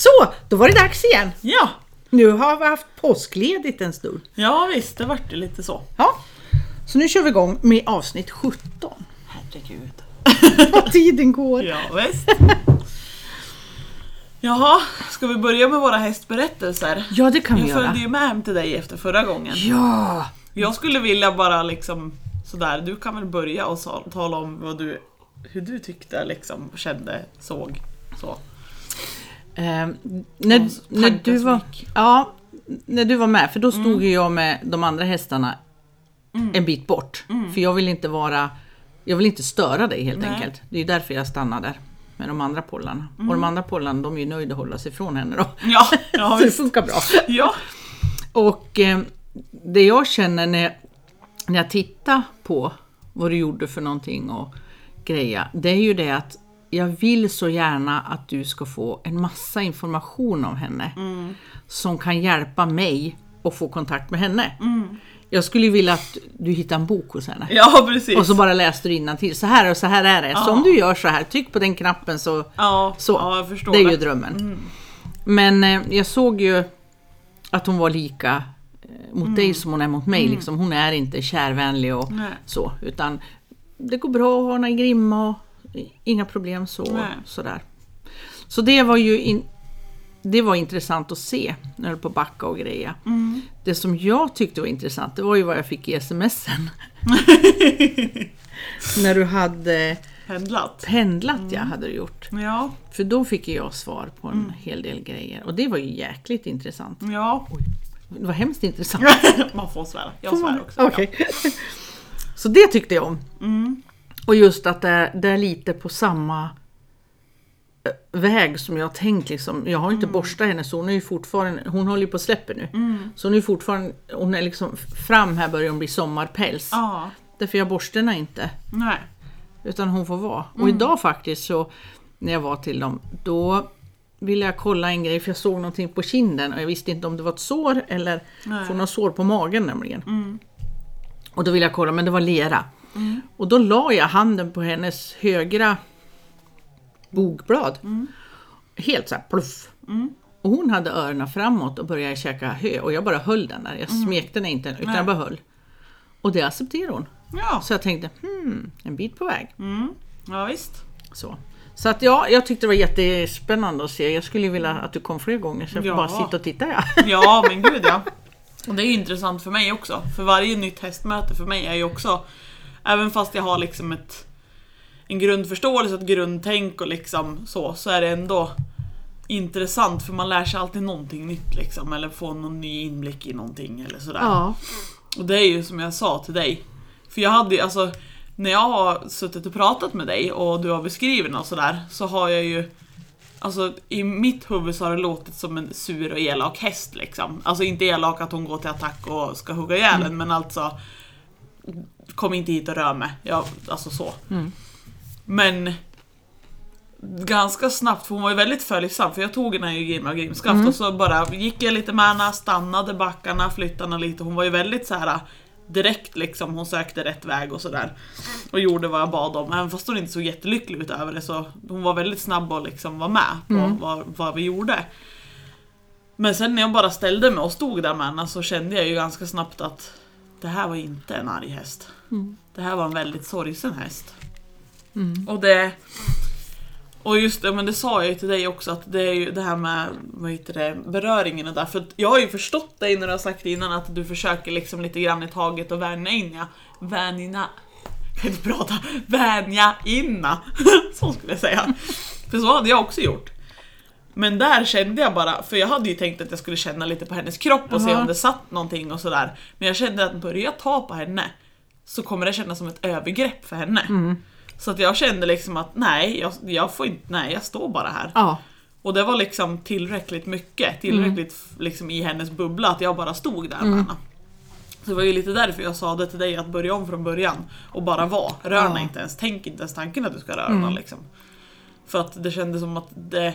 Så, då var det dags igen. Ja, Nu har vi haft påskledigt en stund. ja visst, det vart ju lite så. Ja, så nu kör vi igång med avsnitt 17. Herregud. Vad tiden går. Ja, visst. Jaha, ska vi börja med våra hästberättelser? Ja, det kan vi Jag göra. följde ju med hem till dig efter förra gången. Ja, Jag skulle vilja bara liksom sådär, du kan väl börja och tala om vad du, hur du tyckte, liksom, kände, såg. Så. Eh, när, när, du var, ja, när du var med, för då stod ju jag med de andra hästarna Mm. en bit bort. För jag vill inte vara, jag vill inte störa dig helt Nej. enkelt. Det är därför jag stannar där med de andra pollarna. Mm. Och de andra pollarna, de är ju nöjda att hålla sig ifrån henne då. Ja, ja Så det funkar bra. Ja. Och eh, det jag känner när, när jag tittar på vad du gjorde för någonting och greja, det är ju det att jag vill så gärna att du ska få en massa information om henne som kan hjälpa mig att få kontakt med henne. Jag skulle vilja att du hittar en bok hos henne. ja, precis. Och så bara läste du till. Så här och så här är det. Så Ja. om du gör så här, tryck på den knappen så ja, så, ja, det är det. ju drömmen. Men eh, jag såg ju att hon var lika eh, mot dig som hon är mot mig. Liksom. Hon är inte kärvänlig och Nej. så. Utan det går bra att ha henne i grimma och inga problem så, Nej. sådär. Så det var ju in, det var intressant att se när du höll på att backa och greja. Mm. Det som jag tyckte var intressant, det var ju vad jag fick i smsen. när du hade Pendlat. pendlat, Mm. jag hade du gjort. Ja, För då fick jag svar på en Mm. hel del grejer och det var ju jäkligt intressant. ja. Det var hemskt intressant. Man får svära. Jag svär också. Okej. Så det tyckte jag om. Mm. Och just att det är, det är lite på samma eh, väg som jag har tänkt. Liksom. Jag har inte Mm. borstat henne så hon är ju fortfarande, hon håller ju på att släppa nu. Så hon är fortfarande, hon är liksom fram här börjar hon bli sommarpäls. Ja, Därför jag borstar henne inte. nej. Utan hon får vara. Och Mm. idag faktiskt så, när jag var till dem, då ville jag kolla en grej för jag såg någonting på kinden och jag visste inte om det var ett sår eller Nej. Mm. för hon har sår på magen nämligen. Och då ville jag kolla, men det var lera. Och då la jag handen på hennes högra bogblad. Mm. Helt så här pluff. Och hon hade öronen framåt och började käka hö och jag bara höll den där. Jag smekte henne inte utan Mm. Nej. jag bara höll. Och det accepterade hon. Ja. Så jag tänkte, hmm, en bit på väg. Mm. ja, visst. Så, så att ja, jag tyckte det var jättespännande att se. Jag skulle vilja att du kom fler gånger så jag får Ja. bara sitta och titta. Ja. Ja, men gud ja. Och det är ju intressant för mig också. För varje nytt hästmöte för mig är ju också, även fast jag har liksom ett, en grundförståelse, ett grundtänk och liksom så, så är det ändå intressant för man lär sig alltid någonting nytt liksom. Eller får någon ny inblick i någonting eller sådär. ja. Och det är ju som jag sa till dig. För jag hade ju, alltså, när jag har suttit och pratat med dig och du har beskrivit och sådär, så har jag ju Alltså i mitt huvud så har det låtit som en sur och elak häst liksom. Alltså inte elak att hon går till attack och ska hugga ihjäl en, men alltså Kom inte hit och rör mig. Jag, alltså så. Mm. Men Ganska snabbt, för hon var ju väldigt följsam, för jag tog henne i Grimma Grimskaft och så bara gick jag lite med henne, stannade backarna, flyttade henne lite. Hon var ju väldigt så här direkt liksom, hon sökte rätt väg och sådär. Och gjorde vad jag bad om, även fast hon inte såg jättelycklig ut över det så hon var väldigt snabb att liksom vara med på vad, vad vi gjorde. Men sen när jag bara ställde mig och stod där med henne så kände jag ju ganska snabbt att det här var inte en arg häst. Det här var en väldigt sorgsen häst. Och det... Och just det, men det sa jag ju till dig också att det är ju det här med vad heter det, beröringen och där. För att jag har ju förstått dig när du har sagt innan att du försöker liksom lite grann i taget och vänja in ja. Vänja... Jag kan inte prata. Vänja inna. Så skulle jag säga. För så hade jag också gjort. Men där kände jag bara, för jag hade ju tänkt att jag skulle känna lite på hennes kropp och se Jaha. om det satt någonting och sådär. Men jag kände att börjar jag ta på henne så kommer det kännas som ett övergrepp för henne. Så att jag kände liksom att nej, jag, jag får inte, nej jag står bara här. Ja. Och det var liksom tillräckligt mycket, tillräckligt liksom i hennes bubbla att jag bara stod där med henne. Så det var ju lite därför jag sa det till dig att börja om från början och bara vara. Rör Ja. inte ens, tänk inte ens tanken att du ska röra henne liksom. För att det kändes som att det,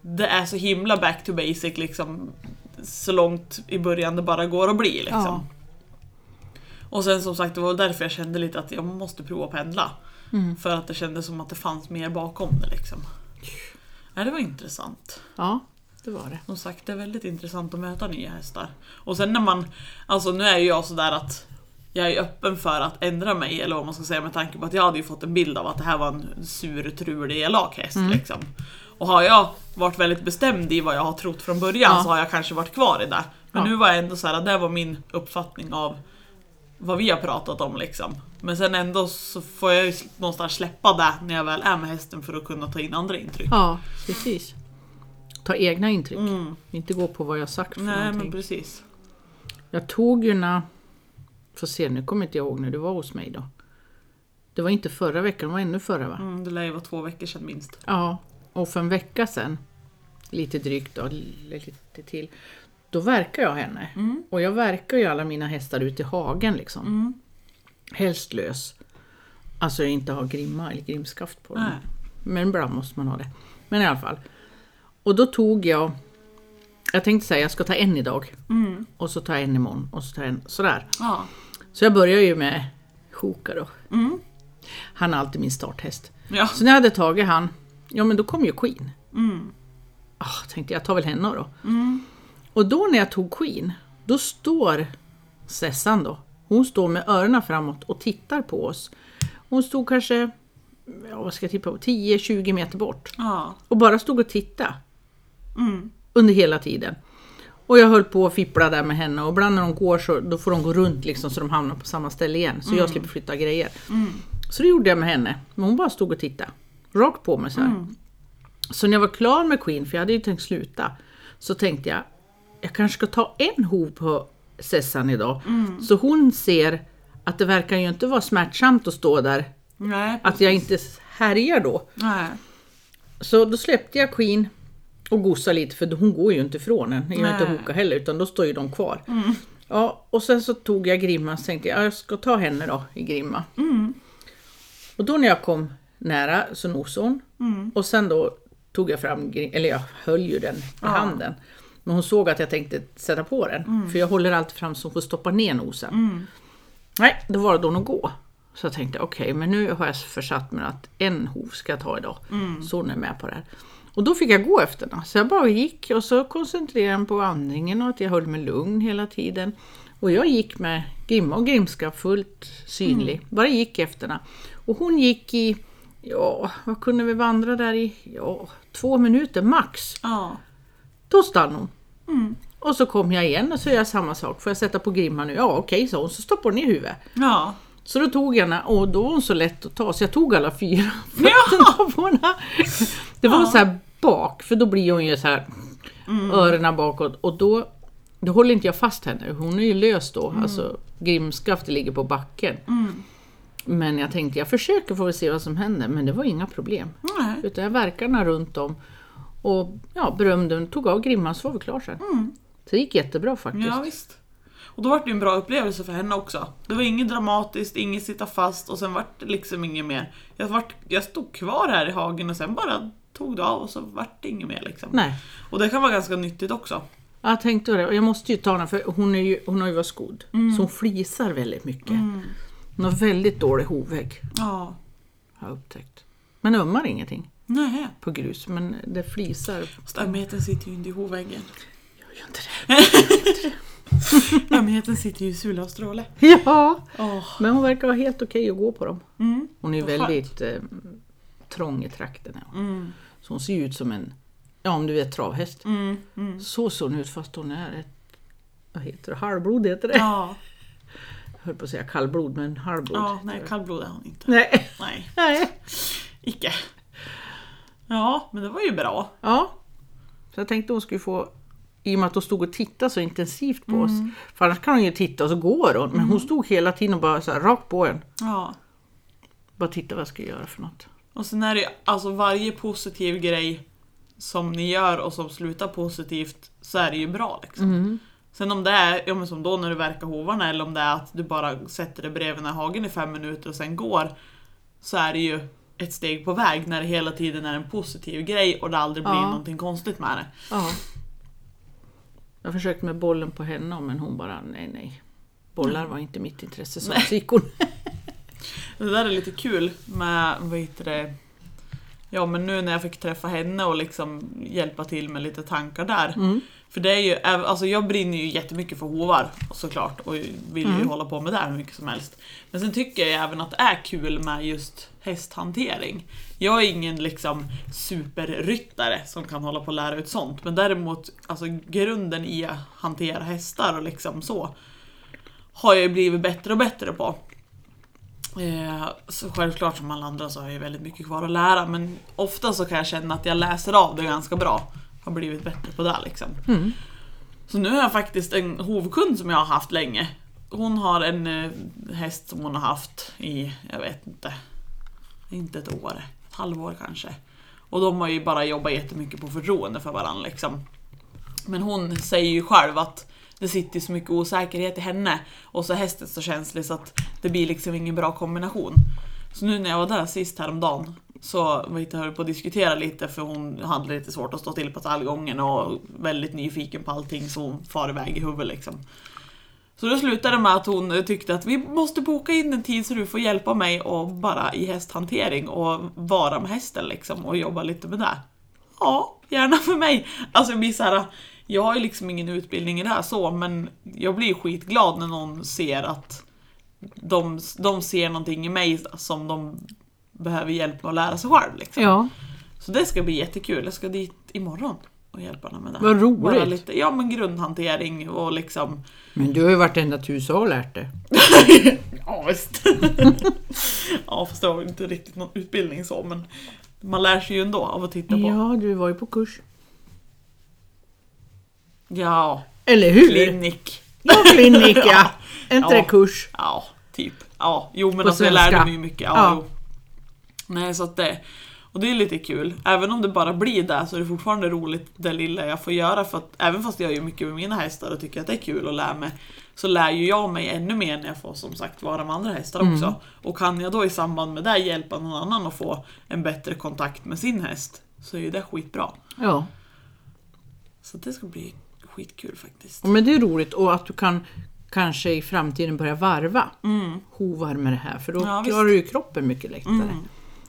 det är så himla back to basic liksom. Så långt i början det bara går att bli liksom. Ja. Och sen som sagt, det var därför jag kände lite att jag måste prova att pendla. För att det kändes som att det fanns mer bakom det liksom. Ja, det var intressant. Ja. det var det. Som sagt, det är väldigt intressant att möta nya hästar. Och sen när man, alltså nu är ju jag sådär att jag är öppen för att ändra mig, eller vad man ska säga med tanke på att jag hade ju fått en bild av att det här var en sur, trulig, elak häst. Liksom. Och har jag varit väldigt bestämd i vad jag har trott från början Ja. så har jag kanske varit kvar i det. Men Ja. nu var jag ändå såhär, det var min uppfattning av vad vi har pratat om liksom. Men sen ändå så får jag ju någonstans släppa det när jag väl är med hästen för att kunna ta in andra intryck. Ja, precis. Ta egna intryck. Mm. Inte gå på vad jag sagt för Nej någonting. men precis. Jag tog ju när... Får se, nu kommer inte jag ihåg när du var hos mig då. Det var inte förra veckan, det var ännu förra va? Mm, det lär ju vara två veckor sedan minst. Ja, och för en vecka sedan, lite drygt då, lite till, då verkar jag henne. Mm. Och jag verkar ju alla mina hästar ute i hagen liksom. Mm. Helst lös. Alltså inte ha grimma eller grimskaft på dem. Nej. Men ibland måste man ha det. Men i alla fall. Och då tog jag, jag tänkte säga jag ska ta en idag. Mm. Och så tar jag en imorgon och så tar jag en sådär. Ja. Så jag börjar ju med Hoka då. Mm. Han är alltid min starthäst. Ja. Så när jag hade tagit han, ja men då kom ju Queen. Mm. Ah, tänkte jag tar väl henne då. Mm. Och då när jag tog Queen, då står Sessan då. Hon står med öronen framåt och tittar på oss. Hon stod kanske, ja, vad ska jag tippa på, 10-20 meter bort. Ja. Och bara stod och tittade Mm. under hela tiden. Och jag höll på att fippla där med henne och ibland när de går så då får de gå runt liksom så de hamnar på samma ställe igen. Så jag slipper flytta grejer. Mm. Så det gjorde jag med henne. Men hon bara stod och tittade. Rakt på mig så. Mm. Så när jag var klar med Queen, för jag hade ju tänkt sluta, så tänkte jag jag kanske ska ta en hov på Sessan idag. Mm. Så hon ser att det verkar ju inte vara smärtsamt att stå där. Nej. Att jag inte härjar då. Nej. Så då släppte jag Queen och gosade lite för hon går ju inte ifrån en. Jag gör inte. Hoka heller utan då står ju de kvar. Mm. Ja, och sen så tog jag Grimma och tänkte jag, jag ska ta henne då i Grimma. Mm. Och då när jag kom nära så nosade hon. Mm. Och sen då tog jag fram, eller jag höll ju den i Ja. handen. Men hon såg att jag tänkte sätta på den. För jag håller alltid fram så hon får stoppa ner nosen. Mm. Nej, då var det då att gå. Så jag tänkte okej, men nu har jag försatt mig att en hov ska jag ta idag. Mm. Så hon är med på det här. Och då fick jag gå efter den. Så jag bara gick och så koncentrerade jag mig på andningen och att jag höll mig lugn hela tiden. Och jag gick med grimma och grimska fullt synlig. Mm. Bara gick efter den. Och hon gick i, ja, vad kunde vi vandra där i? Ja, två minuter max. Ja. Då stannade hon. Mm. Och så kom jag igen och så gör jag samma sak. Får jag sätta på grimma nu? Ja okej, sa hon. Så stoppade hon ner huvudet. Ja. Så då tog jag henne och då var hon så lätt att ta så jag tog alla fyra fötterna på henne. Det var Ja. så här bak, för då blir hon ju så här öronen bakåt och då, då håller inte jag fast henne. Hon är ju lös då, alltså grimskaftet ligger på backen. Mm. Men jag tänkte jag försöker få se vad som händer, men det var inga problem. Nej. Utan jag verkade henne runt om och ja, berömde den, tog av grimman så var vi klar sen. Mm. Så det gick jättebra faktiskt. Ja, visst. Och då var det en bra upplevelse för henne också. Det var inget dramatiskt, inget sitta fast och sen vart det liksom inget mer. Jag, vart, jag stod kvar här i hagen och sen bara tog det av och så vart det inget mer liksom. Nej. Och det kan vara ganska nyttigt också. Jag tänkte det, och jag måste ju ta henne för hon, är ju, hon har ju varit skodd. Så hon flisar väldigt mycket. Hon har väldigt dålig hovvägg, Ja. har jag upptäckt. Men ömmar ingenting Nej. på grus, men det flisar. Fast ömheten sitter ju inte i hovväggen. Jag gör inte det. ömheten sitter ju i Sula och Stråle. Ja, Åh. men hon verkar vara helt okej att gå på dem. Mm. Hon är väldigt eh, trång i trakten. Ja. Mm. Så hon ser ut som en, ja om du vet travhäst. Mm. Mm. Så ser hon ut fast hon är ett, vad heter det, halvblod heter det. Ja. Höll på att säga kallblod, men halvblod. ja, nej kallblod är hon inte. Nej. Nej, Nej. icke. Ja, men det var ju bra. Ja, så jag tänkte hon skulle få, i och med att hon stod och tittade så intensivt på oss. För annars kan hon ju titta och så går hon. Men hon stod hela tiden och bara så här, rakt på en. Ja. Bara titta vad jag ska göra för något. Och sen är det ju alltså varje positiv grej som ni gör och som slutar positivt så är det ju bra liksom. Sen om det är, ja men som då när du verkar hovarna eller om det är att du bara sätter dig bredvid den här hagen i fem minuter och sen går så är det ju ett steg på väg när det hela tiden är en positiv grej och det aldrig blir Ja. någonting konstigt med det. Ja. Jag försökte med bollen på henne men hon bara nej nej. Bollar var inte mitt intresse gick hon. Det där är lite kul med, vad heter det, ja men nu när jag fick träffa henne och liksom hjälpa till med lite tankar där. Mm. För det är ju, alltså jag brinner ju jättemycket för hovar såklart och vill ju Mm. hålla på med det hur mycket som helst. Men sen tycker jag även att det är kul med just hästhantering. Jag är ingen liksom superryttare som kan hålla på och lära ut sånt, men däremot alltså grunden i att hantera hästar och liksom så har jag ju blivit bättre och bättre på. Eh, så självklart som alla andra så har jag väldigt mycket kvar att lära men ofta så kan jag känna att jag läser av det ganska bra. Har blivit bättre på det liksom. Mm. Så nu har jag faktiskt en hovkund som jag har haft länge. Hon har en eh, häst som hon har haft i, jag vet inte, inte ett år, ett halvår kanske. Och de har ju bara jobbat jättemycket på förtroende för varandra liksom. Men hon säger ju själv att det sitter så mycket osäkerhet i henne och så är hästen så känslig så att det blir liksom ingen bra kombination. Så nu när jag var där sist häromdagen så vi höll på att diskutera lite för hon hade lite svårt att stå till på stallgången och väldigt nyfiken på allting så hon far iväg i huvudet liksom. Så då slutade det med att hon tyckte att vi måste boka in en tid så du får hjälpa mig och bara i hästhantering och vara med hästen liksom och jobba lite med det. Ja, gärna för mig. Alltså jag blir så här, jag har ju liksom ingen utbildning i det här så, men jag blir skitglad när någon ser att de, de ser någonting i mig som de behöver hjälp med att lära sig själv. Liksom. Ja, Så det ska bli jättekul. Jag ska dit imorgon och hjälpa dem med det. Vad roligt. Bara lite, ja men grundhantering och liksom men du har ju varit ända till USA och lärt dig. Ja visst. ja fast det var inte riktigt någon utbildning så men man lär sig ju ändå av att titta på. Ja, du var ju på kurs. Ja, Eller hur? klinik. Ja, klinik ja. Inte Ja. kurs? Ja, typ. Ja, jo men På alltså jag lärde mig ju mycket. Ja, Ja. Jo. Nej så att det och det är lite kul. Även om det bara blir det så är det fortfarande roligt det lilla jag får göra för att även fast jag gör mycket med mina hästar och tycker att det är kul att lära mig så lär ju jag mig ännu mer när jag får som sagt vara med andra hästar Mm. också. Och kan jag då i samband med det hjälpa någon annan att få en bättre kontakt med sin häst så är ju det skitbra. Ja. Så det ska bli skitkul faktiskt. Men det är roligt och att du kan kanske i framtiden börja varva Mm. hovar med det här för då Ja, visst. klarar du ju kroppen mycket lättare. Mm.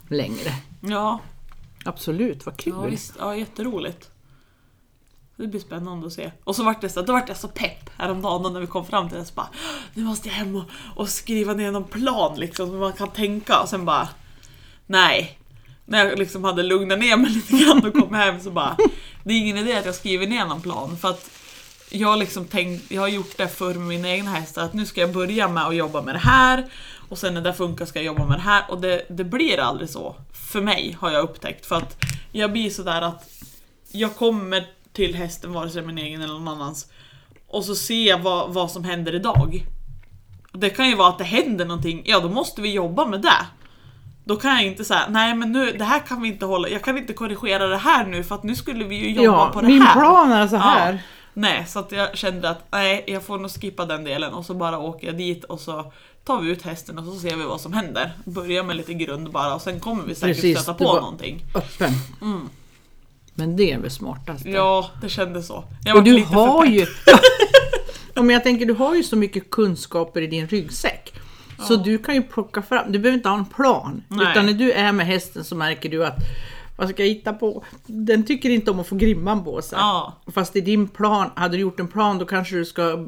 Längre. Ja, Absolut, vad kul. Ja, visst. Ja, jätteroligt. Det blir spännande att se. Och så vart det så, då vart jag så pepp häromdagen när vi kom fram till det. Så bara, nu måste jag hem och, och skriva ner någon plan liksom, så man kan tänka. Och sen bara, nej. När jag liksom hade lugnat ner mig lite grann och kom hem så bara, det är ingen idé att jag skriver ner någon plan. För att jag liksom tänkt, jag har gjort det med mina egna hästar, att nu ska jag börja med att jobba med det här. Och sen när det funkar ska jag jobba med det här. Och det, det blir aldrig så. För mig har jag upptäckt. För att jag blir sådär att jag kommer till hästen, vare sig min egen eller någon annans. Och så ser jag vad, vad som händer idag. Det kan ju vara att det händer någonting, ja då måste vi jobba med det. Då kan jag inte säga, nej men nu, det här kan vi inte hålla, jag kan inte korrigera det här nu för att nu skulle vi ju jobba Ja, på det min här. plan är så här. Ja. Nej, så att jag kände att nej, jag får nog skippa den delen och så bara åker jag dit och så tar vi ut hästen och så ser vi vad som händer. Börja med lite grund bara och sen kommer vi säkert Precis, stöta på någonting. Öppen. Mm. Men det är väl smartast. Ja, det kändes så. Jag Och du har ju... ja, men jag tänker, du har ju så mycket kunskaper i din ryggsäck. Så du kan ju plocka fram, du behöver inte ha en plan. Nej. Utan när du är med hästen så märker du att, vad ska jag hitta på? Den tycker inte om att få grimman på sig. Ja, Fast i din plan, hade du gjort en plan då kanske du ska...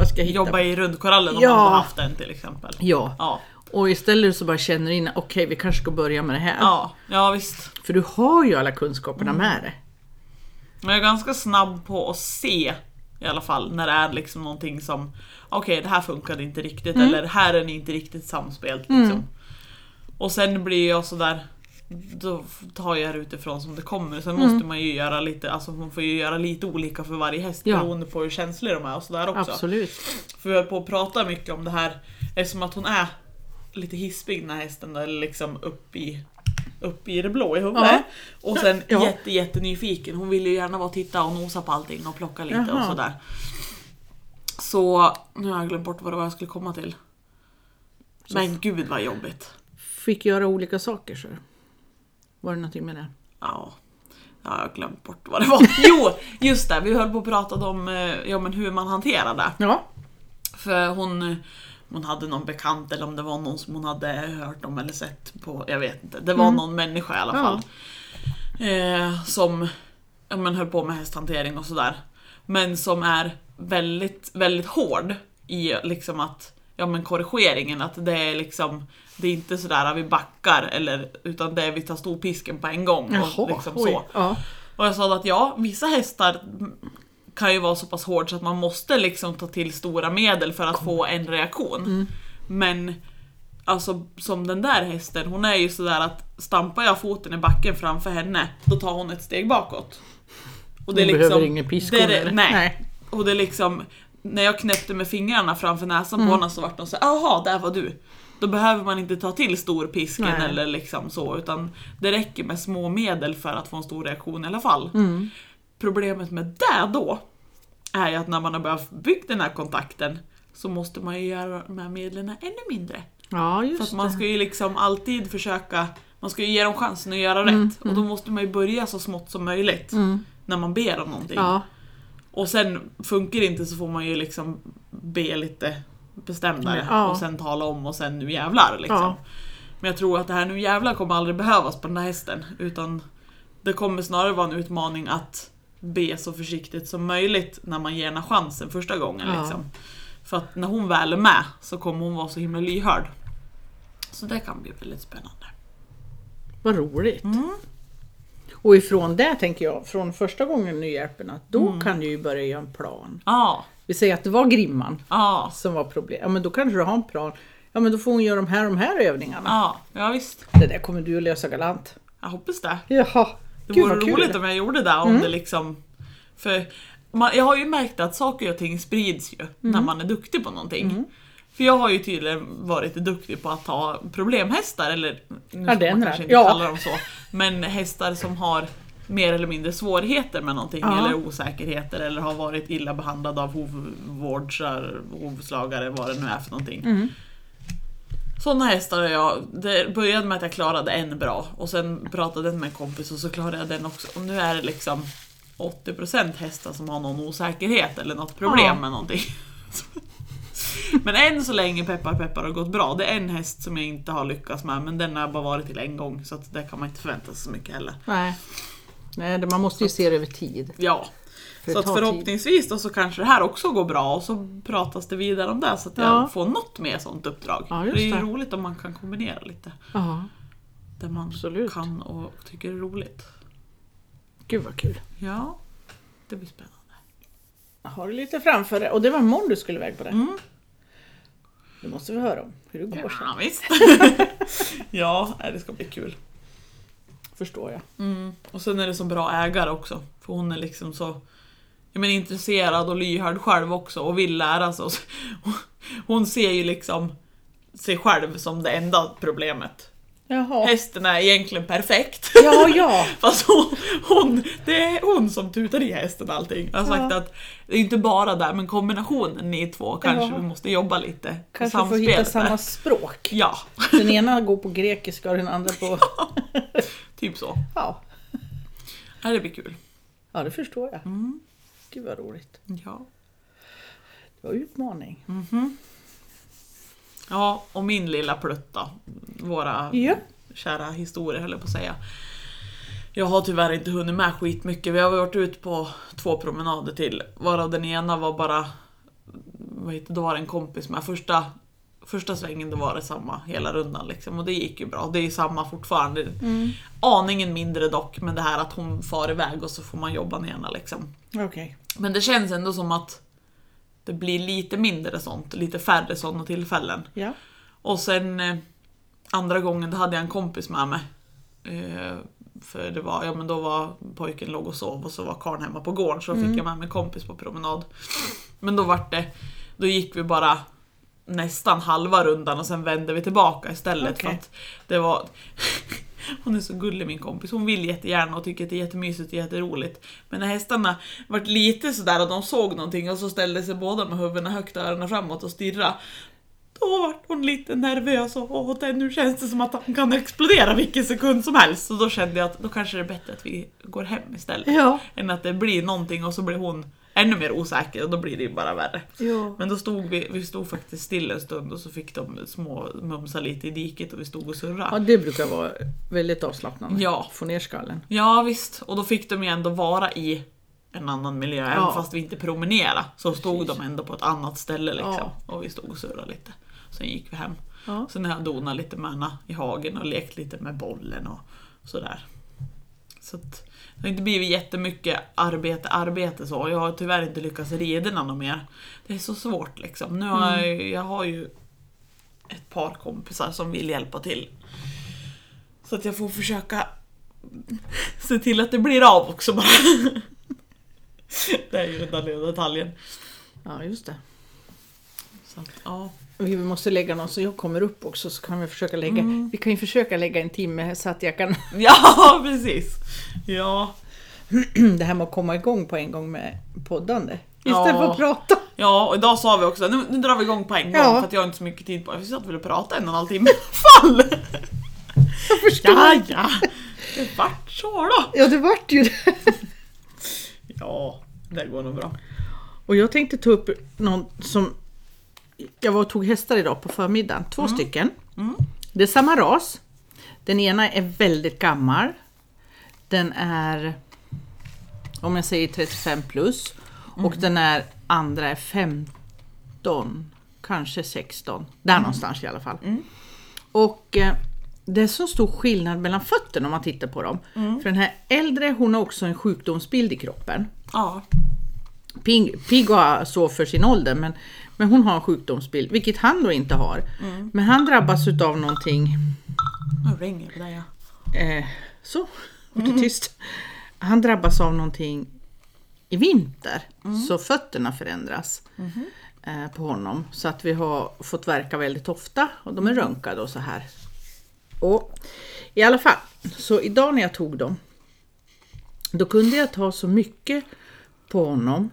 Vad ska jag hitta jobba i rundkorallen om Ja. man hade haft en till exempel. Ja, Ja, och istället så bara känner in, okej vi kanske ska börja med det här. ja, ja visst. För du har ju alla kunskaperna Mm. med dig. Men jag är ganska snabb på att se i alla fall när det är liksom någonting som okej det här funkade inte riktigt Mm. eller här är ni inte riktigt samspelt liksom. Och sen blir jag sådär då tar jag det utifrån som det kommer. Sen måste man ju göra lite, alltså man får ju göra lite olika för varje häst Ja. beroende på hur känslig de är och sådär också. Absolut. För vi höll på att prata mycket om det här eftersom att hon är lite hispig den här hästen där, liksom upp i upp i det blå i huvudet. Ja. Och sen Ja. jätte, jätte nyfiken. Hon vill ju gärna vara och titta och nosa på allting och plocka lite och Jaha. sådär. Så nu har jag glömt bort vad det var jag skulle komma till. Men gud vad jobbigt. Fick göra olika saker så. Var det någonting med det? Ja, jag har glömt bort vad det var. Jo, just det. Vi höll på att prata om eh, ja, men hur man hanterar det. Ja. För hon, hon hade någon bekant eller om det var någon som hon hade hört om eller sett på, jag vet inte. Det var någon människa i alla Ja. fall. Eh, som ja, men, höll på med hästhantering och sådär. Men som är väldigt, väldigt hård i liksom att Ja men korrigeringen, att det är liksom Det är inte sådär att vi backar eller utan det är vi tar storpisken på en gång. Jaha, och liksom oj. så. Ja. Och jag sa att ja, vissa hästar kan ju vara så pass hård så att man måste liksom ta till stora medel för att få en reaktion. Mm. Men alltså som den där hästen, hon är ju sådär att stampar jag foten i backen framför henne, då tar hon ett steg bakåt. Och Hon behöver ingen piskor, det det- nej. Nej. Och det är liksom, när jag knäppte med fingrarna framför näsan Mm. på henne så vart de så jaha, där var du. Då behöver man inte ta till storpisken Nej. eller liksom så, utan det räcker med små medel för att få en stor reaktion i alla fall. Mm. Problemet med det då, är ju att när man har börjat bygga den här kontakten så måste man ju göra de här medlen ännu mindre. Ja, För just att man ska ju liksom alltid försöka, man ska ju ge dem chansen att göra Mm, rätt. Och då måste man ju börja så smått som möjligt. När man ber om någonting. Ja, Och sen funkar det inte så får man ju liksom be lite bestämdare Ja. och sen tala om och sen nu jävlar liksom. Ja. Men jag tror att det här nu jävlar kommer aldrig behövas på den här hästen utan det kommer snarare vara en utmaning att be så försiktigt som möjligt när man ger henne chansen första gången. Ja. Liksom. För att när hon väl är med så kommer hon vara så himla lyhörd. Så det kan bli väldigt spännande. vad roligt. Mm. Och ifrån det tänker jag, från första gången nu hjälper att då Mm. kan du ju börja göra en plan. Ja, Vi säger att det var grimman ja, som var problem. Ja men då kanske du har en plan. Ja men då får hon göra de här de här övningarna. ja, ja visst. Det där kommer du att lösa galant. Jag hoppas det. Jaha, Det Gud, vore roligt om jag gjorde det, om det liksom... För man, jag har ju märkt att saker och ting sprids ju när man är duktig på någonting. För jag har ju tydligen varit duktig på att ta problemhästar, eller nu Ja, man kanske inte Ja. kalla dem så, men hästar som har mer eller mindre svårigheter med någonting, Ja. eller osäkerheter, eller har varit illa behandlade av hovvårdsar, hovslagare, vad det nu är för någonting. Mm. Sådana hästar har jag, det började med att jag klarade en bra och sen pratade jag med en kompis och så klarade jag den också. Och nu är det liksom 80% hästar som har någon osäkerhet eller något problem Ja. med någonting. Men än så länge, peppar peppar, har gått bra. Det är en häst som jag inte har lyckats med, men den har jag bara varit till en gång så att det kan man inte förvänta sig så mycket heller. Nej. Nej, det- man måste ju se det över tid. Ja, För så det att tid. förhoppningsvis då så kanske det här också går bra och så pratas det vidare om det så att jag Ja. får något mer sånt uppdrag. Ja, just det är ju det. roligt om man kan kombinera lite. Ja, Det man Absolut. kan och tycker är roligt. gud vad kul. Ja, det blir spännande. Har du lite framför dig? Och det var imorgon du skulle iväg på det. Mm. Det måste vi höra om hur det går sen. Ja, visst. ja, det ska bli kul. Förstår jag. Mm. Och sen är det så bra ägare också. För hon är liksom så jag menar, intresserad och lyhörd själv också och vill lära sig. Hon ser ju liksom sig själv som det enda problemet. Jaha. Hästen är egentligen perfekt. Ja, ja. Fast hon, hon, det är hon som tutar i hästen allting. Jag har sagt Ja. att det är inte bara där, men kombinationen ni två kanske Ja. vi måste jobba lite. Kanske får hitta samma språk. Ja, Den ena går på grekiska och den andra på... typ så. Ja, Ja, det blir kul. ja det förstår jag. Mm. Gud vad roligt. Ja. Det var utmaning. ja, och min lilla plutt då. Våra Ja. kära historier höll jag på att säga. Jag har tyvärr inte hunnit med skitmycket. Vi har varit ut på två promenader till. Varav den ena var bara... Vad heter, då var det en kompis med. Första, första svängen då var det samma hela rundan liksom. Och det gick ju bra. Det är samma fortfarande. Aningen mindre dock. Men det här att hon far iväg och så får man jobba ner henne liksom. Okej. Men det känns ändå som att det blir lite mindre sånt. Lite färre sådana tillfällen. Ja. Och sen eh, andra gången då hade jag en kompis med mig. Eh, för det var, ja men då var pojken låg och sov och så var karln hemma på gården så då fick jag med mig en kompis på promenad. Men då vart det, då gick vi bara nästan halva rundan och sen vände vi tillbaka istället för Okej. att det var Hon är så gullig min kompis, hon vill jättegärna och tycker att det är jättemysigt och jätteroligt. Men när hästarna vart lite sådär och de såg någonting och så ställde sig båda med huvudena högt och öronen framåt och stirra då vart hon lite nervös och åh, det, nu känns det som att han kan explodera vilken sekund som helst. Och då kände jag att då kanske det är bättre att vi går hem istället. Ja. Än att det blir någonting och så blir hon ännu mer osäker och då blir det ju bara värre. Ja. Men då stod vi, vi stod faktiskt still en stund och så fick de små mumsa lite i diket och vi stod och surrade. ja, det brukar vara väldigt avslappnande. Ja. Få ner skallen. Ja visst, och då fick de ju ändå vara i en annan miljö, även Ja. fast vi inte promenerade. Så stod Precis. de ändå på ett annat ställe liksom. Ja. Och vi stod och surrade lite. Sen gick vi hem. Ja. Sen har jag donat lite med henne i hagen och lekt lite med bollen och sådär. Så att, det har inte blivit jättemycket arbete, arbete så. Jag har tyvärr inte lyckats rida något mer. Det är så svårt liksom. Nu har jag, jag har ju ett par kompisar som vill hjälpa till. Så att jag får försöka se till att det blir av också bara. Det är ju den där lilla detaljen. ja, just det. Så att, ja. Vi måste lägga någon så jag kommer upp också så kan vi försöka lägga. Mm. Vi kan ju försöka lägga en timme så att jag kan ja, precis. Ja. det här med att komma igång på en gång med poddande. Ja. Istället för att prata. Ja, och idag sa vi också nu, nu drar vi igång på en gång Ja. för att jag har inte så mycket tid på mig. Vi satt väl och pratade en och en halv timme i alla fall. Jag förstår. Ja, ja. Det vart så då. Ja, det vart ju det. Ja, det går nog bra. Och jag tänkte ta upp någon som... Jag var och tog hästar idag på förmiddagen, två stycken. Det är samma ras. Den ena är väldigt gammal. Den är, om jag säger 35 plus. Och den är, andra är 15, kanske 16. Där någonstans i alla fall. Och eh, det är så stor skillnad mellan fötterna om man tittar på dem. För den här äldre, hon har också en sjukdomsbild i kroppen. Ja. Pig, Pig har så för sin ålder men, men hon har en sjukdomsbild, vilket han då inte har. Men han drabbas utav någonting, Nu ringer det där ja. eh, så, vart det tyst. Han drabbas av någonting i vinter, så fötterna förändras eh, på honom. Så att vi har fått verka väldigt ofta och de är röntgade och så här. Och i alla fall, så idag när jag tog dem, då kunde jag ta så mycket på honom.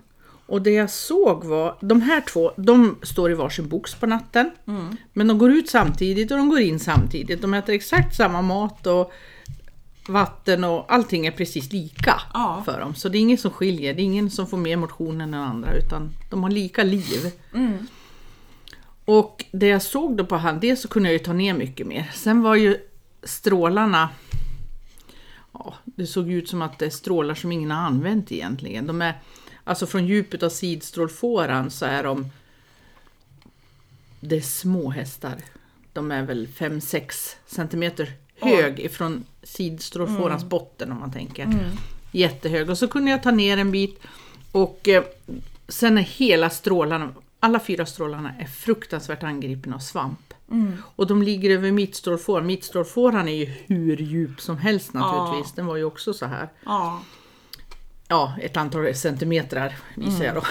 Och det jag såg var, de här två, de står i varsin box på natten. Men de går ut samtidigt och de går in samtidigt. De äter exakt samma mat och vatten och allting är precis lika Ja. för dem. Så det är ingen som skiljer, det är ingen som får mer motion än den andra utan de har lika liv. Och det jag såg då på han, dels så kunde jag ju ta ner mycket mer. Sen var ju strålarna, ja, det såg ut som att det är strålar som ingen har använt egentligen. De är, alltså från djupet av sidstrålfåran så är de, det är små hästar. De är väl 5-6 centimeter hög ifrån sidstrålfårans botten om man tänker. Jättehög. Och så kunde jag ta ner en bit och eh, sen är hela strålarna, alla fyra strålarna är fruktansvärt angripna av svamp. Och de ligger över mittstrålfåran. Mittstrålfåran är ju hur djup som helst naturligtvis. Den var ju också så här. Ja. Ja, ett antal centimeter visar jag då.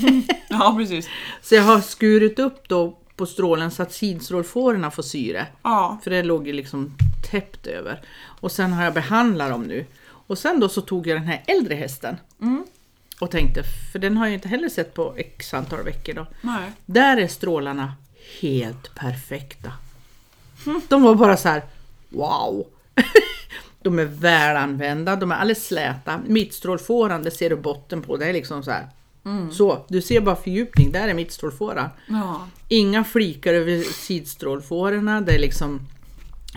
ja, precis. Så jag har skurit upp då på strålen så att sidstrålfårorna får syre. Ja. För det låg ju liksom täppt över. Och sen har jag behandlat dem nu. Och sen då så tog jag den här äldre hästen. Och tänkte, för den har jag inte heller sett på x antal veckor då. Nej. Där är strålarna helt perfekta. De var bara så här, wow! De är välanvända, de är alldeles släta. Mittstrålfåran, det ser du botten på, det är liksom så här. Så, du ser bara fördjupning, där är mittstrålfåran. Ja. Inga flikar över sidstrålfårorna, det är liksom...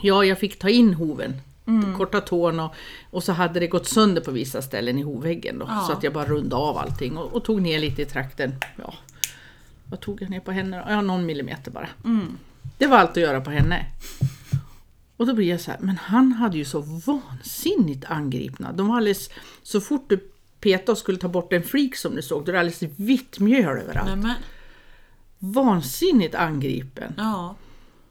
Ja, jag fick ta in hoven, korta tån och, och så hade det gått sönder på vissa ställen i hovväggen då. Ja. Så att jag bara rundade av allting och, och tog ner lite i trakten. Ja, vad tog jag ner på henne? Ja, någon millimeter bara. Det var allt att göra på henne. Och då blir jag så här, men han hade ju så vansinnigt angripna. De var alldeles, så fort du petade och skulle ta bort en flik som du såg, då är det alldeles vitt mjöl överallt. Nej, men. Vansinnigt angripen. Ja.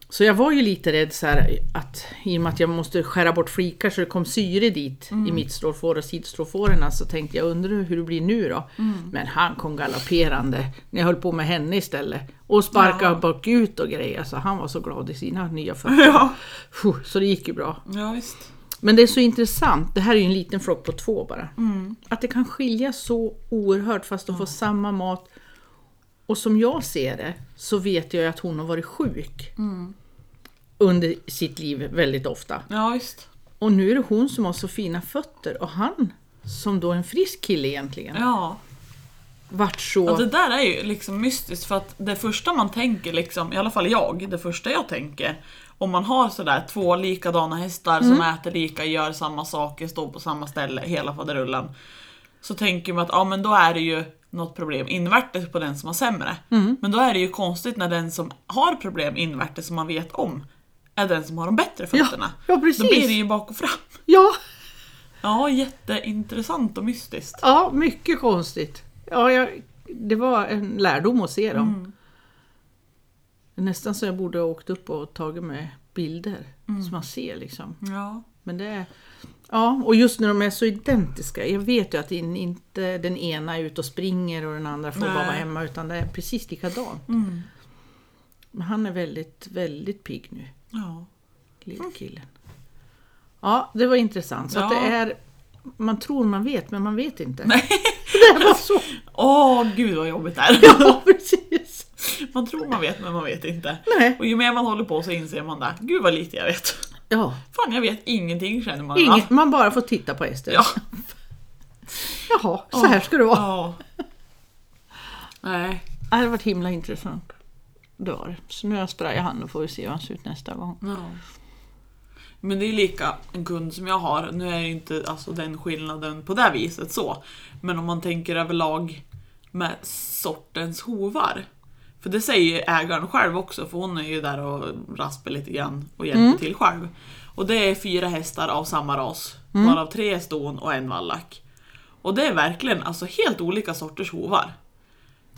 Så jag var ju lite rädd så här att i och med att jag måste skära bort flikar så det kom syre dit i mittstrålfår och sidstrålfårorna så tänkte jag undrar hur det blir nu då. Men han kom galopperande när jag höll på med henne istället. Och sparkade Ja. bakut och grejer så han var så glad i sina nya fötter. Ja. Så det gick ju bra. Ja, visst. Men det är så intressant, det här är ju en liten flock på två bara. Att det kan skilja så oerhört fast de får samma mat. Och som jag ser det så vet jag att hon har varit sjuk. Under sitt liv väldigt ofta. Ja, visst. Och nu är det hon som har så fina fötter och han som då är en frisk kille egentligen. Ja. vart så... Ja, det där är ju liksom mystiskt för att det första man tänker, liksom, i alla fall jag, det första jag tänker om man har sådär två likadana hästar som äter lika, gör samma saker, står på samma ställe, hela faderullan. Så tänker man att ja, men då är det ju något problem invärtes på den som har sämre. Men då är det ju konstigt när den som har problem invärtes som man vet om är den som har de bättre fötterna. ja, precis. Då blir det ju bak och fram. Ja, Ja, jätteintressant och mystiskt. ja, mycket konstigt. Ja, jag, det var en lärdom att se dem. Mm. Nästan så jag borde ha åkt upp och tagit med bilder. Så man ser liksom. Ja. Men det ja, och just när de är så identiska. Jag vet ju att in, inte den ena är ute och springer och den andra får bara Nej. vara hemma. Utan det är precis likadant. Mm. Men han är väldigt, väldigt pigg nu. ja. lilla killen. Ja, det var intressant. Så att Ja. det är, man tror man vet, men man vet inte. Nej. Det var så. Åh, gud vad jobbigt det är. Ja, precis. Man tror man vet men man vet inte. Nej. Och ju mer man håller på så inser man det. Gud vad lite jag vet. Ja, Fan jag vet ingenting känner man. inget, man bara får titta på Ester. Ja. Jaha, så här ska det vara. Ja. Nej. Det har varit himla intressant. Det var det. Så nu har jag sprayat han och får vi se hur han ser ut nästa gång. Ja. Men det är lika en kund som jag har, nu är det inte alltså, den skillnaden på det viset så. Men om man tänker överlag med sortens hovar. För det säger ju ägaren själv också, för hon är ju där och raspar lite grann och hjälper till själv. Och det är fyra hästar av samma ras, varav tre är ston och en vallack. Och det är verkligen alltså helt olika sorters hovar.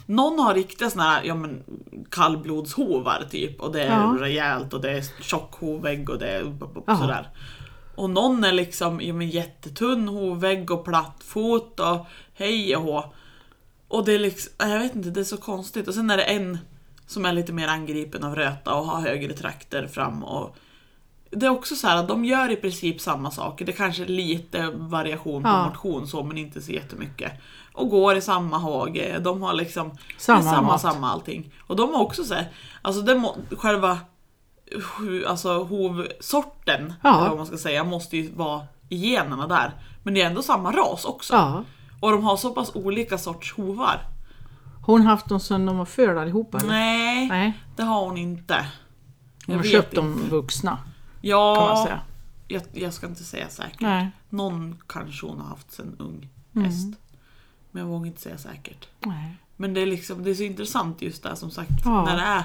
Någon har riktiga såna här, ja men kallblodshovar typ och det är Ja. rejält och det är tjock hovvägg och det är Ja. sådär. Och någon är liksom ja, men jättetunn hovvägg och platt fot och hej och hå. Och det är liksom, jag vet inte, det är så konstigt. Och sen är det en som är lite mer angripen av röta och har högre trakter fram och det är också så här att de gör i princip samma saker. Det kanske är lite variation på Ja. motion så men inte så jättemycket. Och går i samma hage. De har liksom Samma samma, samma allting. Och de har också så här, alltså det må, själva alltså hovsorten, Ja. man ska säga, måste ju vara i generna där. Men det är ändå samma ras också. Ja. Och de har så pass olika sorts hovar. Hon har haft dem sedan de var födda allihopa? eller? Nej, Nej. det har hon inte. Hon har köpt dem vuxna kan man Ja, säga. jag, jag ska inte säga säkert. Nej. Någon kanske hon har haft sen ung Mm. häst. Men jag vågar inte säga säkert. Nej. Men det är, liksom, det är så intressant just det som sagt. Ja. När det är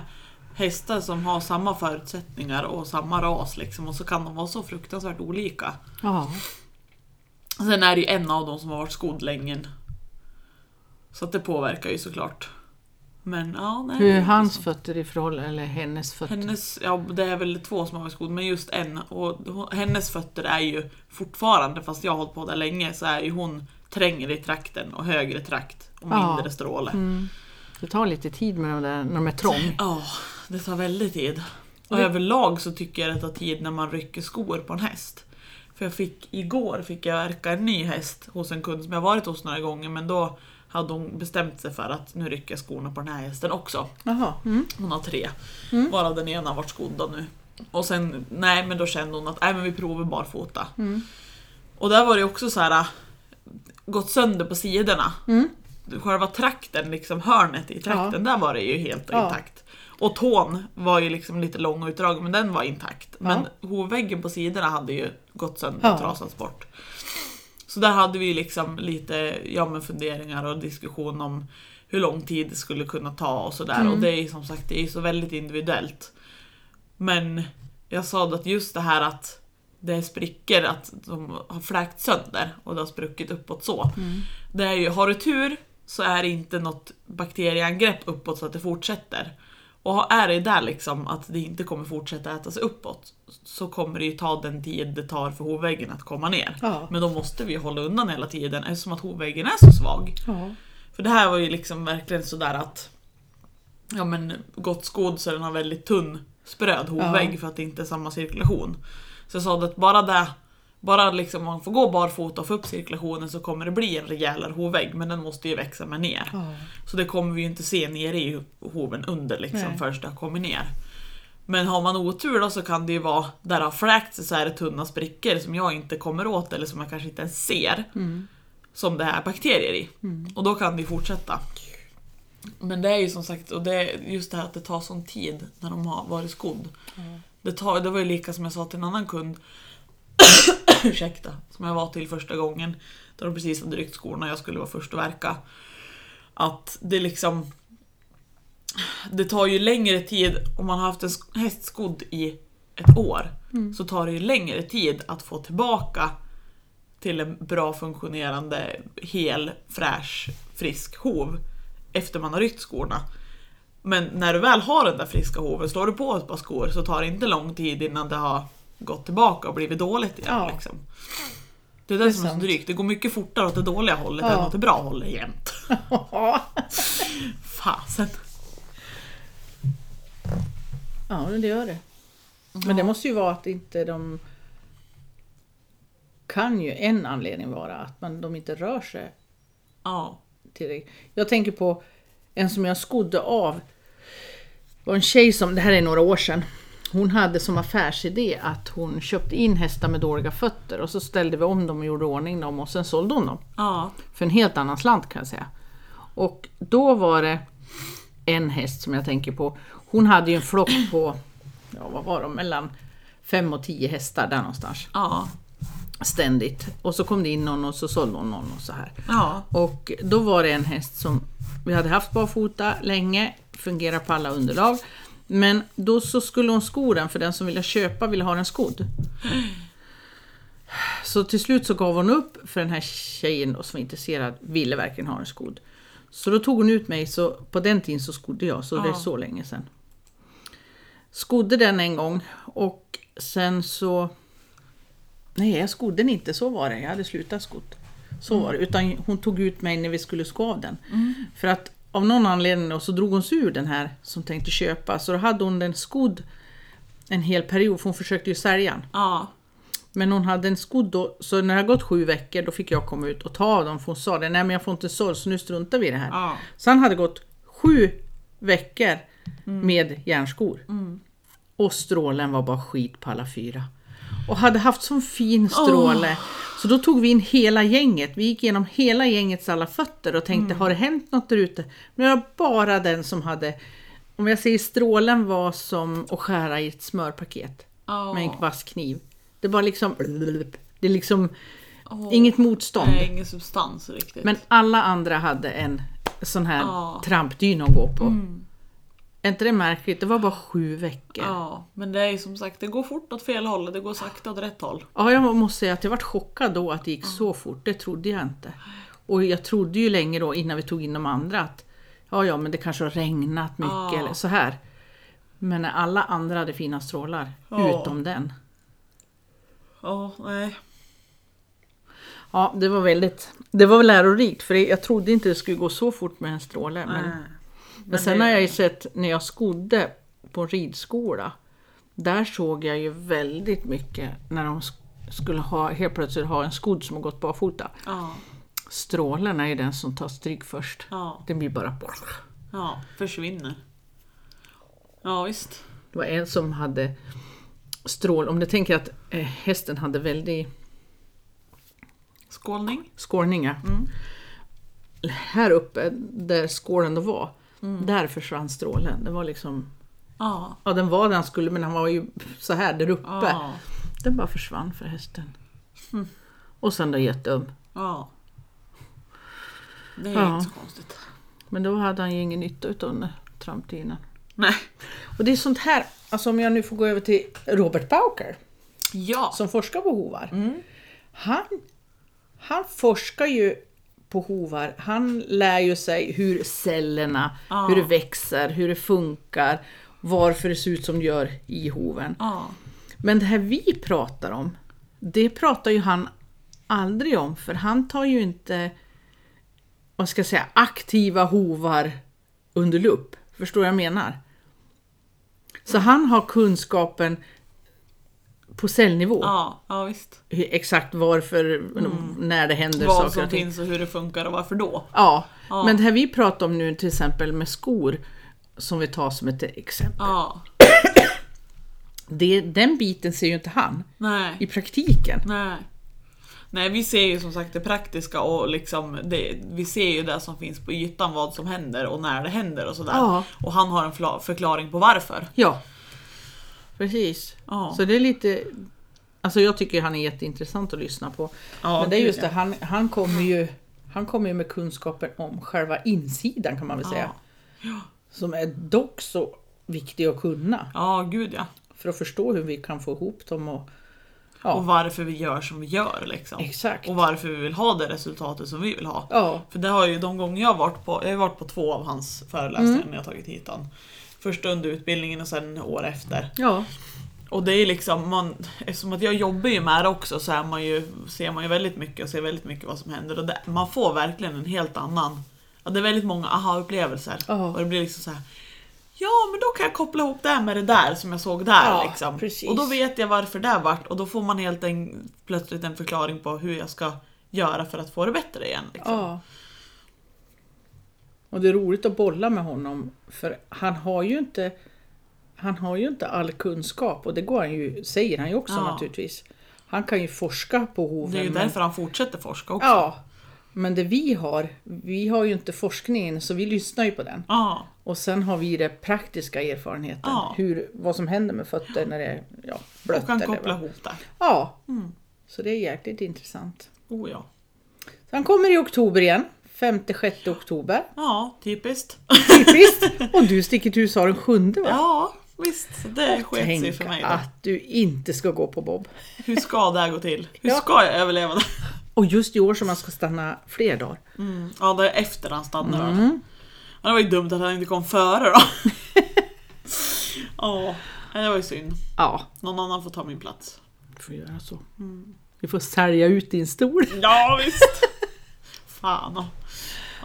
hästar som har samma förutsättningar och samma ras liksom, och så kan de vara så fruktansvärt olika. Ja. Sen är det ju en av dem som har varit skodd länge. Så att det påverkar ju såklart. Men ja, nej. Hur är hans fötter i förhållande, eller hennes fötter? Hennes, ja det är väl två som har varit skodd, men just en. Och hennes fötter är ju fortfarande, fast jag har hållit på där länge, så är ju hon trängre i trakten och högre trakt och Ja. mindre stråle. Mm. Det tar lite tid med de där, när de är trång. Ja, det tar väldigt tid. Och Det- överlag så tycker jag det tar tid när man rycker skor på en häst. För jag fick, igår fick jag verka en ny häst hos en kund som jag varit hos några gånger men då hade hon bestämt sig för att nu rycker jag skorna på den här hästen också. Jaha. Mm. Hon har tre, varav den ena har varit skodd nu. Och sen, nej men då kände hon att nej men vi provar barfota. Mm. Och där var det också så här gått sönder på sidorna. Mm. Själva trakten, liksom hörnet i trakten, där var det ju helt Ja. intakt. Och tån var ju liksom lite lång och utdragen men den var intakt. Men hovväggen på sidorna hade ju gått sönder och Ja. trasats bort. Så där hade vi liksom lite ja, men funderingar och diskussion om hur lång tid det skulle kunna ta och sådär. Mm. Och det är ju som sagt det är så väldigt individuellt. Men jag sa att just det här att det är sprickor, att de har fläkt sönder och det har spruckit uppåt så. Mm. Det är ju, har du tur så är det inte något bakterieangrepp uppåt så att det fortsätter. Och är det där liksom att det inte kommer fortsätta äta sig uppåt så kommer det ju ta den tid det tar för hovväggen att komma ner. Ja. Men då måste vi hålla undan hela tiden eftersom att hovväggen är så svag. Ja. För det här var ju liksom verkligen sådär att Ja men gott skodd så den har väldigt tunn spröd hovvägg Ja. för att det inte är samma cirkulation. Så jag sa att bara det bara liksom om man får gå barfota och få upp cirkulationen så kommer det bli en rejälare hovvägg men den måste ju växa med ner. Ja. Så det kommer vi ju inte se nere i hoven under liksom Nej. förrän det har kommit ner. Men har man otur då så kan det ju vara där det har fläkt sig så är det tunna sprickor som jag inte kommer åt eller som jag kanske inte ens ser. Mm. som det är bakterier i. Mm. Och då kan det fortsätta. Men det är ju som sagt, och det just det här att det tar sån tid när de har varit skodd. Det, tar, det var ju lika som jag sa till en annan kund, ursäkta, som jag var till första gången. Då de precis hade ryckt skorna jag skulle vara först att verka. Att det liksom... Det tar ju längre tid, om man har haft en häst skodd i ett år, så tar det ju längre tid att få tillbaka till en bra funktionerande, hel, fräsch, frisk hov efter man har ryckt skorna. Men när du väl har den där friska hoven, slår du på ett par skor så tar det inte lång tid innan det har gått tillbaka och blivit dåligt igen. Ja. Liksom. Det är det, Det är som är så drygt. Det går mycket fortare åt det dåliga hållet Ja. än åt det bra hållet jämt. Fasen. Ja, det gör det. Men det måste ju vara att inte de... Kan ju en anledning vara att man, de inte rör sig Ja. tillräckligt. Jag tänker på en som jag skodde av. Det var en tjej som, det här är några år sedan. Hon hade som affärsidé att hon köpte in hästar med dåliga fötter och så ställde vi om dem och gjorde ordning dem och sen sålde hon dem. Ja. För en helt annan slant kan jag säga. Och då var det en häst som jag tänker på. Hon hade ju en flock på, ja vad var de, mellan fem och tio hästar där någonstans. Ja. Ständigt. Och så kom det in någon och så sålde hon någon och så här. Ja. Och då var det en häst som vi hade haft barfota länge, fungerar på alla underlag. Men då så skulle hon sko den för den som ville köpa ville ha den skodd. Så till slut så gav hon upp för den här tjejen då, som var intresserad ville verkligen ha den skodd. Så då tog hon ut mig, så på den tiden så skodde jag, så det är Ja. så länge sedan. Skodde den en gång och sen så... Nej, jag skodde den inte, så var det. Jag hade slutat skodd. Så var det. Utan hon tog ut mig när vi skulle sko av den. För att av någon anledning då, så drog hon sig ur den här som tänkte köpa. Så då hade hon den skodd en hel period, för hon försökte ju sälja den. Ja. Men hon hade en skodd då, så när det har gått sju veckor då fick jag komma ut och ta av dem för hon sa det, nej men jag får inte såld så nu struntar vi i det här. Ja. Så han hade gått sju veckor med järnskor. Och strålen var bara skit på alla fyra. Och hade haft sån fin stråle. Så då tog vi in hela gänget. Vi gick igenom hela gängets alla fötter och tänkte, har det hänt något där ute? Men det var bara den som hade, om jag säger strålen var som att skära i ett smörpaket Ja. med en vass kniv. Det var liksom, det är liksom Åh. inget motstånd. Nej, ingen substans riktigt. Men alla andra hade en sån här Ja. trampdyna att gå på. Är inte det märkligt? Det var bara sju veckor. Ja. Ja, men det är som sagt, det går fort åt fel håll det går sakta åt rätt håll. jag måste säga att jag var chockad då att det gick så fort. Det trodde jag inte. Och jag trodde ju länge då innan vi tog in de andra att ja, ja, men det kanske har regnat mycket Ja. eller så här. Men alla andra hade fina strålar, Ja. utom den. Ja, nej. Ja, det var väldigt, det var lärorikt för jag trodde inte det skulle gå så fort med en stråle. Men, nej. Men sen det- har jag ju sett när jag skodde på en ridskola. Där såg jag ju väldigt mycket när de sk- skulle ha, helt plötsligt ha en skodd som har gått barfota. Ja, Strålen är ju den som tar stryk först. ja, Den blir bara... ja, försvinner. Ja, visst. Det var en som hade strål, om du tänker att eh, hästen hade väldigt Skålning. skålningar. Här uppe där skålen då var, där försvann strålen. Det var liksom, Ja, ja den var där den skulle men han var ju så här där uppe. ja, Den bara försvann för hästen. Och sen då jätteöm. ja. Det är Ja. inte så konstigt. Men då hade han ju ingen nytta utav den där trampdynan. Nej. Och det är sånt här, alltså om jag nu får gå över till Robert Bauker Ja. som forskar på hovar. Han, han forskar ju på hovar, han lär ju sig hur cellerna, Ja. hur det växer, hur det funkar, varför det ser ut som det gör i hoven. Ja. Men det här vi pratar om, det pratar ju han aldrig om, för han tar ju inte, vad ska jag säga, aktiva hovar under lupp. Förstår jag menar? Så han har kunskapen på cellnivå. Ja, ja visst. Hur- Exakt varför, när det händer Vad saker som och ting. finns och hur det funkar och varför då. Ja. Ja. men det här vi pratar om nu till exempel med skor, som vi tar som ett exempel. Ja. Det, den biten ser ju inte han i Nej. praktiken. Nej. Nej, vi ser ju som sagt det praktiska och liksom det, vi ser ju det som finns på ytan, vad som händer och när det händer och sådär. Ja. Och han har en förklaring på varför. Ja, precis. Ja. Så det är lite... Alltså jag tycker han är jätteintressant att lyssna på. Ja, Men det är just det, ja. han, han kommer ju han kommer ju med kunskapen om själva insidan kan man väl säga. Som är dock så viktig att kunna. Ja, gud ja. För att förstå hur vi kan få ihop dem och... Ja, Och varför vi gör som vi gör liksom. exakt. Och varför vi vill ha det resultatet som vi vill ha. Ja, För det har ju de gånger jag har varit på, jag har varit på två av hans föreläsningar Mm. när jag tagit hit han. Först under utbildningen och sen år efter. ja, Och det är liksom, man, eftersom att jag jobbar ju med det också så är man ju, ser man ju väldigt mycket och ser väldigt mycket vad som händer. Och det, man får verkligen en helt annan, ja, det är väldigt många aha-upplevelser. Ja. Och det blir liksom så här. Ja men då kan jag koppla ihop det här med det där som jag såg där Ja, liksom. precis. Och då vet jag varför det vart och då får man helt en, plötsligt en förklaring på hur jag ska göra för att få det bättre igen. Liksom. ja. Och det är roligt att bolla med honom för han har ju inte han har ju inte all kunskap och det går han ju, säger han ju också Ja. naturligtvis. Han kan ju forska på hoven. Det är ju men- därför han fortsätter forska också. Ja, men det vi har, vi har ju inte forskningen så vi lyssnar ju på den. Ja, Och sen har vi den praktiska erfarenheten, Ja. hur, vad som händer med fötter när det är ja, blött. och kan eller koppla ihop det. Ja, Mm. så det är jäkligt intressant. Oh ja. Så han kommer i oktober igen, 5-6 oktober. Ja, typiskt. Typiskt! Och du sticker till USA den sjunde va? Ja, visst. Det sket sig för mig då. att du inte ska gå på Bob. Hur ska det här gå till? Hur Ja. ska jag överleva det? Och just i år som man ska stanna fler dagar. Mm. Ja, det är efter han stannar. Mm. Ja, det var ju dumt att han inte kom före då. Ja, det var ju synd. Ja, Någon annan får ta min plats. du får göra så. Mm. Du får sälja ut din stol. Ja, visst. Fan.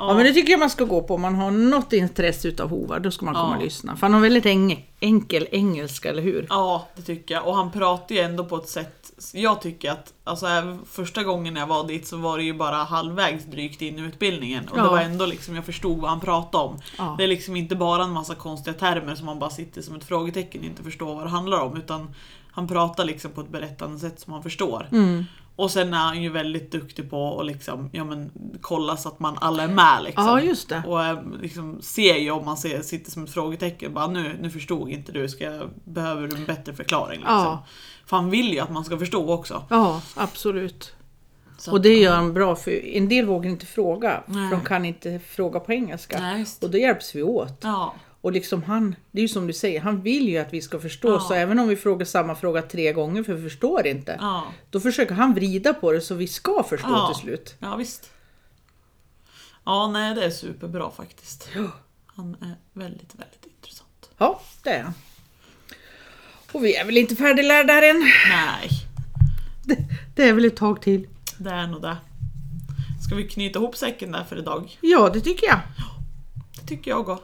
Ja men det tycker jag man ska gå på om man har något intresse utav hovar, då ska man komma och lyssna. För han har väldigt eng- enkel engelska, eller hur? Ja, det tycker jag. Och han pratar ju ändå på ett sätt, jag tycker att, alltså första gången jag var dit så var det ju bara halvvägs drygt in i utbildningen. Och Ja. det var ändå liksom, jag förstod vad han pratade om. Ja. Det är liksom inte bara en massa konstiga termer som man bara sitter som ett frågetecken och inte förstår vad det handlar om. Utan han pratar liksom på ett berättande sätt som man förstår. Mm. Och sen är han ju väldigt duktig på att liksom, ja, men, kolla så att man alla är med. Liksom. Ja, just det. Och eh, liksom ser ju om man ser, sitter som ett frågetecken, bara nu, nu förstod inte du, ska jag, behöver du en bättre förklaring? Liksom. Ja. För han vill ju att man ska förstå också. Ja, absolut. Så Och det gör han bra, för en del vågar inte fråga, Nej. för de kan inte fråga på engelska. Nej. Och då hjälps vi åt. Ja, Och liksom han, det är ju som du säger, han vill ju att vi ska förstå, Ja. så även om vi frågar samma fråga tre gånger för vi förstår inte, ja, då försöker han vrida på det så vi ska förstå Ja. till slut. ja visst. Ja, nej det är superbra faktiskt. Han är väldigt, väldigt intressant. Ja, det är han. Och vi är väl inte färdiglärda här än. Nej, Det, det är väl ett tag till. det är nog det. Ska vi knyta ihop säcken där för idag? Ja, det tycker jag. Det tycker jag också.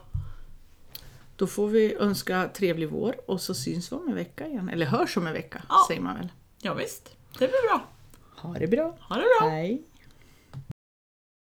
Då får vi önska trevlig vår och så syns vi om en vecka igen. Eller hörs om en vecka, Ja. säger man väl. Ja, visst. det blir bra. Ha det bra. Ha det bra. Hej.